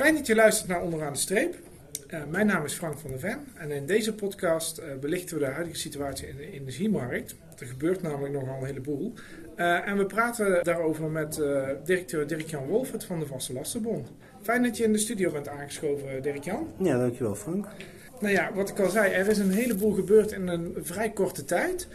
Fijn dat je luistert naar Onderaan de Streep. Uh, mijn naam is Frank van der Ven en in deze podcast uh, belichten we de huidige situatie in de energiemarkt. Er gebeurt namelijk nogal een heleboel. Uh, en we praten daarover met directeur Dirk-Jan Wolfert van de Vaste Lastenbond. Fijn dat je in de studio bent aangeschoven, Dirk-Jan. Ja, dankjewel Frank. Nou ja, wat ik al zei, er is een heleboel gebeurd in een vrij korte tijd.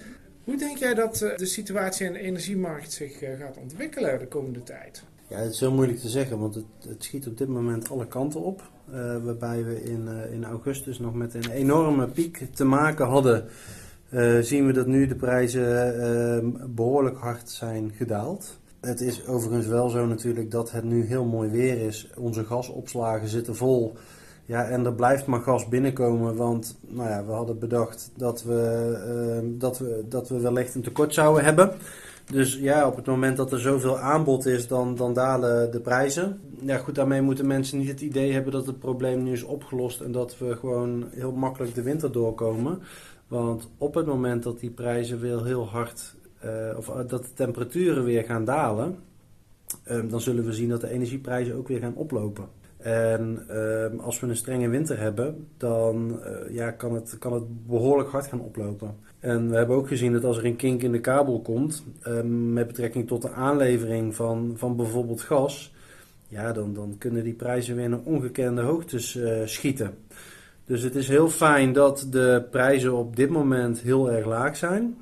Hoe denk jij dat de situatie in de energiemarkt zich gaat ontwikkelen de komende tijd? Ja, het is heel moeilijk te zeggen, want het, het schiet op dit moment alle kanten op. Uh, waarbij we in, uh, in augustus nog met een enorme piek te maken hadden, uh, zien we dat nu de prijzen ehm, behoorlijk hard zijn gedaald. Het is overigens wel zo natuurlijk dat het nu heel mooi weer is. Onze gasopslagen zitten vol. Ja, en er blijft maar gas binnenkomen, want nou ja, we hadden bedacht dat we, ehm, dat we, dat we wellicht een tekort zouden hebben. Dus ja, op het moment dat er zoveel aanbod is, dan, dan dalen de prijzen. Ja, goed, daarmee moeten mensen niet het idee hebben dat het probleem nu is opgelost en dat we gewoon heel makkelijk de winter doorkomen. Want op het moment dat die prijzen weer heel hard, uh, of dat de temperaturen weer gaan dalen, um, dan zullen we zien dat de energieprijzen ook weer gaan oplopen. En uh, als we een strenge winter hebben, dan uh, ja, kan, het, kan het behoorlijk hard gaan oplopen. En we hebben ook gezien dat als er een kink in de kabel komt, uh, met betrekking tot de aanlevering van, van bijvoorbeeld gas, ja, dan, dan kunnen die prijzen weer naar ongekende hoogtes uh, schieten. Dus het is heel fijn dat de prijzen op dit moment heel erg laag zijn.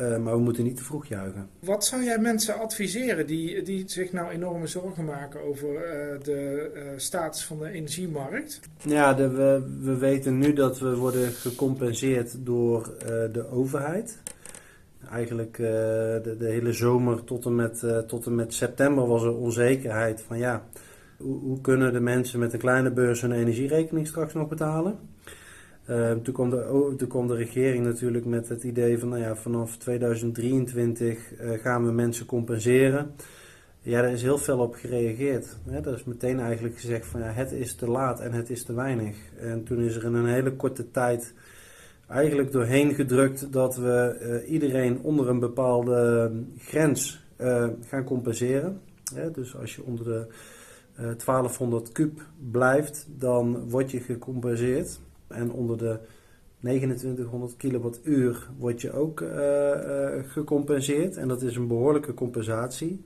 Uh, maar we moeten niet te vroeg juichen. Wat zou jij mensen adviseren die, die zich nou enorme zorgen maken over uh, de uh, status van de energiemarkt? Ja, de, we, we weten nu dat we worden gecompenseerd door de overheid. Eigenlijk de, de, hele zomer tot en, met, tot en met september was er onzekerheid van ja, hoe, hoe kunnen de mensen met een kleine beurs hun energierekening straks nog betalen? Uh, toen, kwam de, regering natuurlijk met het idee van, nou ja, vanaf 2023 uh, gaan we mensen compenseren. Ja, daar is heel veel op gereageerd. Hè? Er is meteen eigenlijk gezegd van, ja, het is te laat en het is te weinig. En toen is er in een hele korte tijd eigenlijk doorheen gedrukt dat we uh, iedereen onder een bepaalde grens eh, gaan compenseren. Dus als je onder de 1200 kub blijft, dan word je gecompenseerd. En onder de 2900 kilowattuur word je ook uh, uh, gecompenseerd. En dat is een behoorlijke compensatie.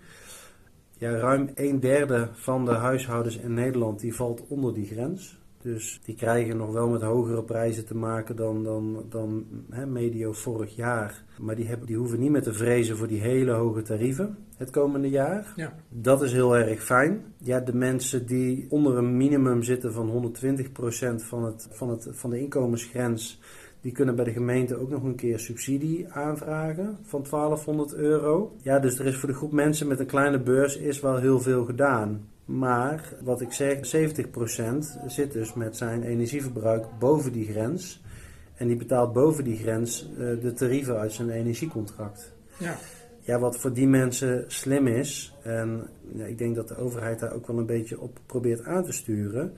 Ja, ruim een derde van de huishoudens in Nederland die valt onder die grens. Dus die krijgen nog wel met hogere prijzen te maken dan, dan, dan hè, medio vorig jaar. Maar die, hebben, die hoeven niet meer te vrezen voor die hele hoge tarieven het komende jaar. Ja. Dat is heel erg fijn. Ja, de mensen die onder een minimum zitten van 120% van, het, van, het, van de inkomensgrens, die kunnen bij de gemeente ook nog een keer subsidie aanvragen van 1200 euro. Ja, dus er is voor de groep mensen met een kleine beurs is wel heel veel gedaan. Maar wat ik zeg, 70% zit dus met zijn energieverbruik boven die grens. En die betaalt boven die grens uh, de tarieven uit zijn energiecontract. Ja. Ja, wat voor die mensen slim is, en ja, ik denk dat de overheid daar ook wel een beetje op probeert aan te sturen,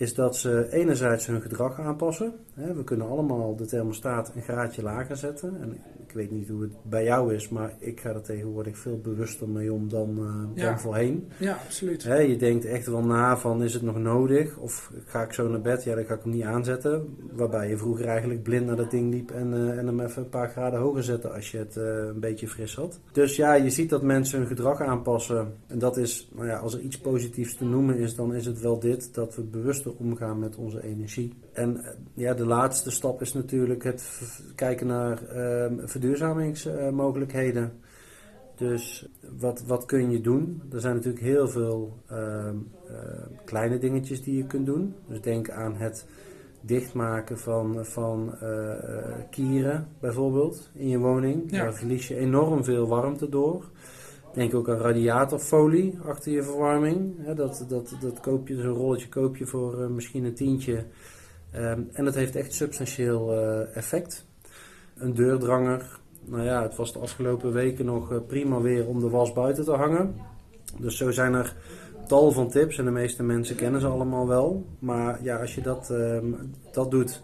is dat ze enerzijds hun gedrag aanpassen. We kunnen allemaal de thermostaat een graadje lager zetten. En ik weet niet hoe het bij jou is, maar ik ga er tegenwoordig veel bewuster mee om dan, uh, dan voorheen. Ja, absoluut. je denkt echt wel na van is het nog nodig? Of ga ik zo naar bed? Ja, dan ga ik hem niet aanzetten. Waarbij je vroeger eigenlijk blind naar dat ding liep en, uh, en hem even een paar graden hoger zette als je het uh, een beetje fris had. Dus ja, je ziet dat mensen hun gedrag aanpassen. En dat is, nou ja, als er iets positiefs te noemen is, dan is het wel dit. Dat we bewuster omgaan met onze energie. En ja, de laatste stap is natuurlijk het kijken naar uh, verduurzamingsmogelijkheden. Dus wat, wat kun je doen? Er zijn natuurlijk heel veel uh, uh, kleine dingetjes die je kunt doen. Dus denk aan het dichtmaken van, van uh, kieren bijvoorbeeld in je woning. Ja. Daar verlies je enorm veel warmte door. Denk ook aan radiatorfolie achter je verwarming. dat, dat, dat koop je, zo'n rolletje koop je voor misschien een tientje. Um, en dat heeft echt substantieel effect. Een deurdranger, nou ja, het was de afgelopen weken nog eh, prima weer om de was buiten te hangen. Dus zo zijn er tal van tips en de meeste mensen kennen ze allemaal wel. Maar ja, als je dat, um, dat doet,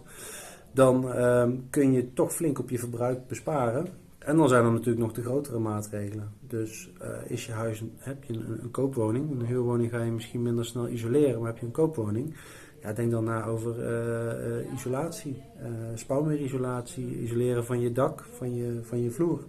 dan um, kun je toch flink op je verbruik besparen. En dan zijn er natuurlijk nog de grotere maatregelen. Dus uh, is je huis, heb je een, koopwoning, een huurwoning ga je misschien minder snel isoleren, maar heb je een koopwoning, ja, denk dan na over uh, uh, isolatie, spouwmuurisolatie, isoleren van je dak, van je, van je vloer.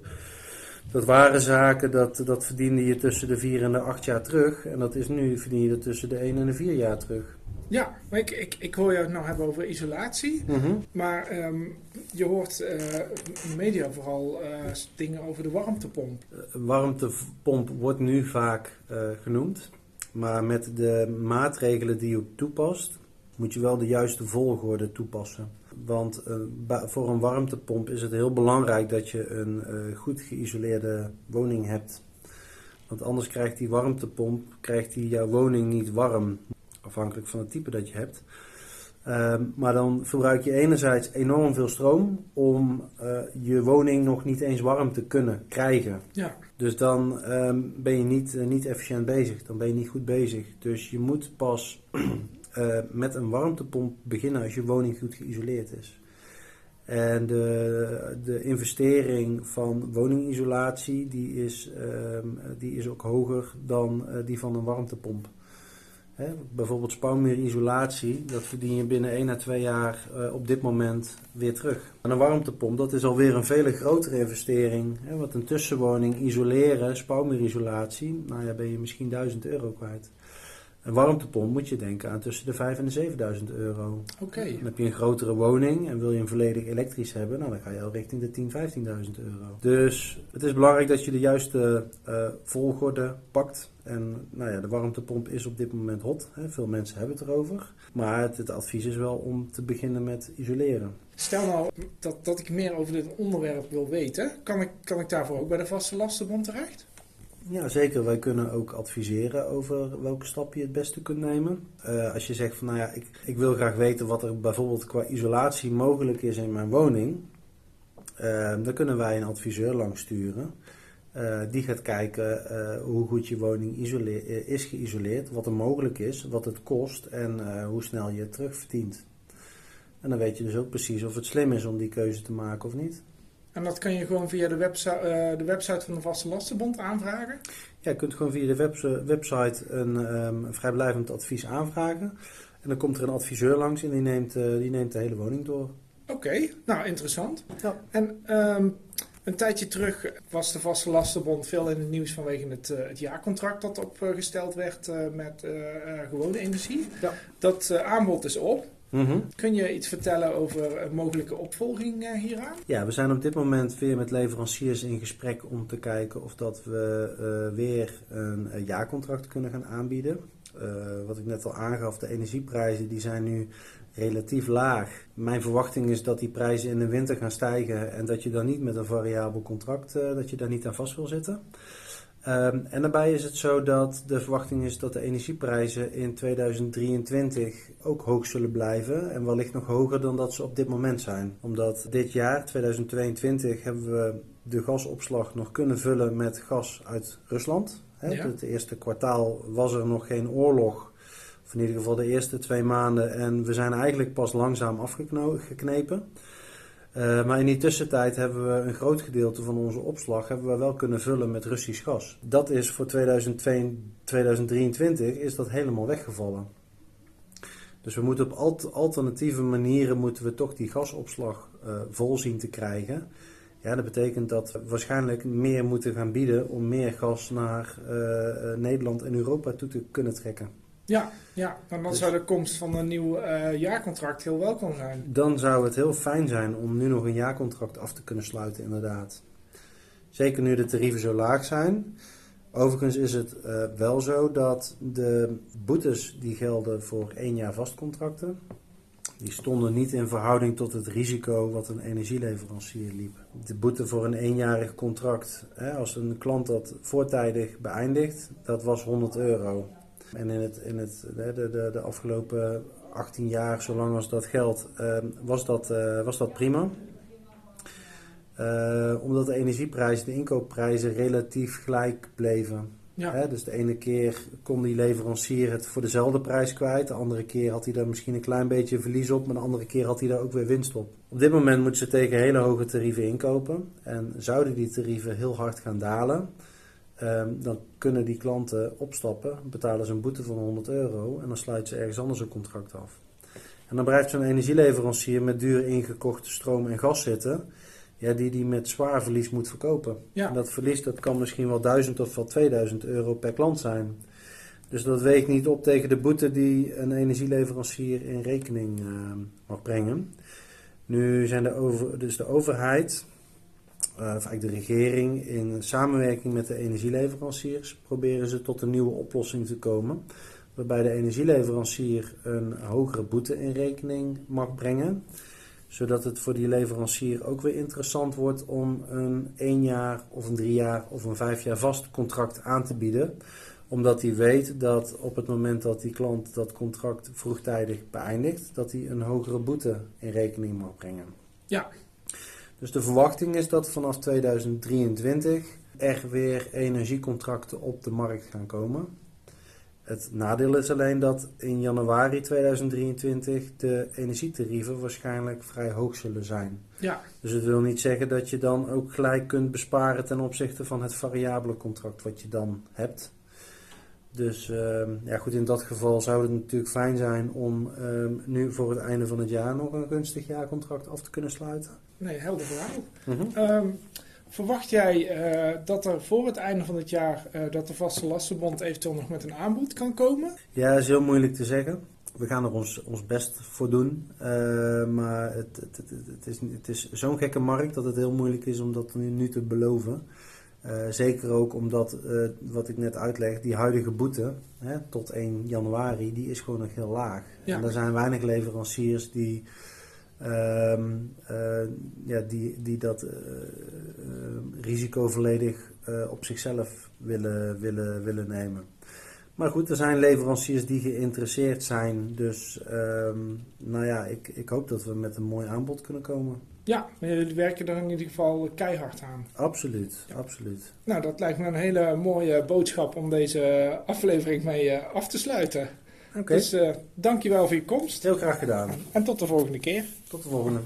Dat waren zaken, dat, dat verdiende je tussen de vier en de acht jaar terug. En dat is nu, verdien je dat tussen de één en de vier jaar terug. Ja, maar ik, ik, ik hoor jou het nou hebben over isolatie. Mhm. Maar um, je hoort uh, in de media vooral uh, dingen over de warmtepomp. Een warmtepomp wordt nu vaak uh, genoemd. Maar met de maatregelen die je toepast, moet je wel de juiste volgorde toepassen. Want voor een warmtepomp is het heel belangrijk dat je een goed geïsoleerde woning hebt. Want anders krijgt die warmtepomp krijgt die jouw woning niet warm afhankelijk van het type dat je hebt. Ehm, maar dan verbruik je enerzijds enorm veel stroom om uh, je woning nog niet eens warm te kunnen krijgen. Ja. Dus dan um, ben je niet, niet efficiënt bezig, dan ben je niet goed bezig. Dus je moet pas uh, met een warmtepomp beginnen als je woning goed geïsoleerd is. En de, de investering van woningisolatie die is, um, die is ook hoger dan die van een warmtepomp. Hè, bijvoorbeeld spouwmuurisolatie, dat verdien je binnen 1 à 2 jaar uh, op dit moment weer terug. En een warmtepomp, dat is alweer een veel grotere investering. Hè, want een tussenwoning isoleren, spouwmuurisolatie, nou ja, ben je misschien 1000 euro kwijt. Een warmtepomp moet je denken aan tussen de 5 en de 7000 euro. Oké. Okay. Dan heb je een grotere woning en wil je hem volledig elektrisch hebben, nou dan ga je al richting de 10, 15.000 euro. Dus het is belangrijk dat je de juiste uh, volgorde pakt. En nou ja, de warmtepomp is op dit moment hot. Hè. Veel mensen hebben het erover. Maar het, het, advies is wel om te beginnen met isoleren. Stel nou dat, dat ik meer over dit onderwerp wil weten. Kan ik, kan ik daarvoor ook bij de Vaste Lastenbond terecht? Ja, zeker. Wij kunnen ook adviseren over welke stap je het beste kunt nemen. Uh, als je zegt van nou ja, ik, ik wil graag weten wat er bijvoorbeeld qua isolatie mogelijk is in mijn woning. Uh, dan kunnen wij een adviseur langs sturen. Uh, die gaat kijken hoe goed je woning isoleer, is geïsoleerd, wat er mogelijk is, wat het kost en hoe snel je het terugverdient. En dan weet je dus ook precies of het slim is om die keuze te maken of niet. En dat kan je gewoon via de, website, uh, de website van de Vaste Lastenbond aanvragen? Ja, je kunt gewoon via de webs website een um, vrijblijvend advies aanvragen. En dan komt er een adviseur langs en die neemt, uh, die neemt de hele woning door. Oké, okay, nou interessant. Ja. En um, een tijdje terug was de Vaste Lastenbond veel in het nieuws vanwege het, uh, het jaarcontract dat opgesteld werd met gewone energie. Ja. Dat aanbod is op. Mm -hmm. Kun je iets vertellen over een mogelijke opvolging uh, hieraan? Ja, we zijn op dit moment weer met leveranciers in gesprek om te kijken of dat we uh, weer een, een, jaarcontract kunnen gaan aanbieden. Uh, wat ik net al aangaf, de energieprijzen die zijn nu relatief laag. Mijn verwachting is dat die prijzen in de winter gaan stijgen en dat je dan niet met een variabel contract, dat je daar niet aan vast wil zitten. Um, en daarbij is het zo dat de verwachting is dat de energieprijzen in 2023 ook hoog zullen blijven en wellicht nog hoger dan dat ze op dit moment zijn. Omdat dit jaar, 2022, hebben we de gasopslag nog kunnen vullen met gas uit Rusland. Hè? Ja. Het eerste kwartaal was er nog geen oorlog, of in ieder geval de eerste twee maanden, en we zijn eigenlijk pas langzaam afgeknepen. Uh, maar in die tussentijd hebben we een groot gedeelte van onze opslag hebben we wel kunnen vullen met Russisch gas. Dat is voor 2022, 2023 is dat helemaal weggevallen. Dus we moeten op alt alternatieve manieren moeten we toch die gasopslag uh, vol zien te krijgen. Ja, dat betekent dat we waarschijnlijk meer moeten gaan bieden om meer gas naar uh, Nederland en Europa toe te kunnen trekken. Ja, ja. dan dus, zou de komst van een nieuw uh, jaarcontract heel welkom zijn. Dan zou het heel fijn zijn om nu nog een jaarcontract af te kunnen sluiten, inderdaad. Zeker nu de tarieven zo laag zijn. Overigens is het uh, wel zo dat de boetes die gelden voor één jaar vastcontracten, die stonden niet in verhouding tot het risico wat een energieleverancier liep. De boete voor een eenjarig contract, hè, als een klant dat voortijdig beëindigt, dat was 100 euro. En in, het, in het, de, de, de afgelopen 18 jaar, zolang als dat geldt, uh, was, dat, uh, was dat prima. Uh, omdat de energieprijzen, de inkoopprijzen relatief gelijk bleven. Ja. Hè, dus de ene keer kon die leverancier het voor dezelfde prijs kwijt. De andere keer had hij daar misschien een klein beetje verlies op. Maar de andere keer had hij daar ook weer winst op. Op dit moment moeten ze tegen hele hoge tarieven inkopen. En zouden die tarieven heel hard gaan dalen. Ehm, dan kunnen die klanten opstappen, betalen ze een boete van 100 euro en dan sluiten ze ergens anders een contract af. En dan blijft zo'n energieleverancier met duur ingekochte stroom en gas zitten, ja, die die met zwaar verlies moet verkopen. Ja. En dat verlies dat kan misschien wel 1000 of wel 2000 euro per klant zijn. Dus dat weegt niet op tegen de boete die een energieleverancier in rekening eh, mag brengen. Nu zijn de, over, dus de overheid, eigenlijk de regering, in samenwerking met de energieleveranciers, proberen ze tot een nieuwe oplossing te komen. Waarbij de energieleverancier een hogere boete in rekening mag brengen zodat het voor die leverancier ook weer interessant wordt om een één jaar of een drie jaar of een vijf jaar vast contract aan te bieden. Omdat hij weet dat op het moment dat die klant dat contract vroegtijdig beëindigt, dat hij een hogere boete in rekening mag brengen. Ja. Dus de verwachting is dat vanaf 2023 er weer energiecontracten op de markt gaan komen. Het nadeel is alleen dat in januari 2023 de energietarieven waarschijnlijk vrij hoog zullen zijn. Ja. Dus het wil niet zeggen dat je dan ook gelijk kunt besparen ten opzichte van het variabele contract wat je dan hebt. Dus ehm, ja, goed, in dat geval zou het natuurlijk fijn zijn om ehm, nu voor het einde van het jaar nog een gunstig jaarcontract af te kunnen sluiten. Nee, helder verhaal. Ehm, verwacht jij eh, dat er voor het einde van het jaar eh, dat de vaste lastenbond eventueel nog met een aanbod kan komen? Ja, dat is heel moeilijk te zeggen. We gaan er ons, ons best voor doen. Maar het, het, het, het is, het is zo'n gekke markt dat het heel moeilijk is om dat nu, nu te beloven. Eh, zeker ook omdat, eh, wat ik net uitleg, die huidige boete hè, tot 1 januari, die is gewoon nog heel laag. Ja. En er zijn weinig leveranciers die, ehm, eh, ja, die, die dat risico volledig op zichzelf willen, willen, willen nemen. Maar goed, er zijn leveranciers die geïnteresseerd zijn. Dus ehm, nou ja, ik, ik hoop dat we met een mooi aanbod kunnen komen. Ja, maar jullie werken er in ieder geval keihard aan. Absoluut, Ja. absoluut. Nou, dat lijkt me een hele mooie boodschap om deze aflevering mee eh, af te sluiten. Oké, Dus eh dankjewel voor je komst heel graag gedaan. en tot de volgende keer. Tot de volgende.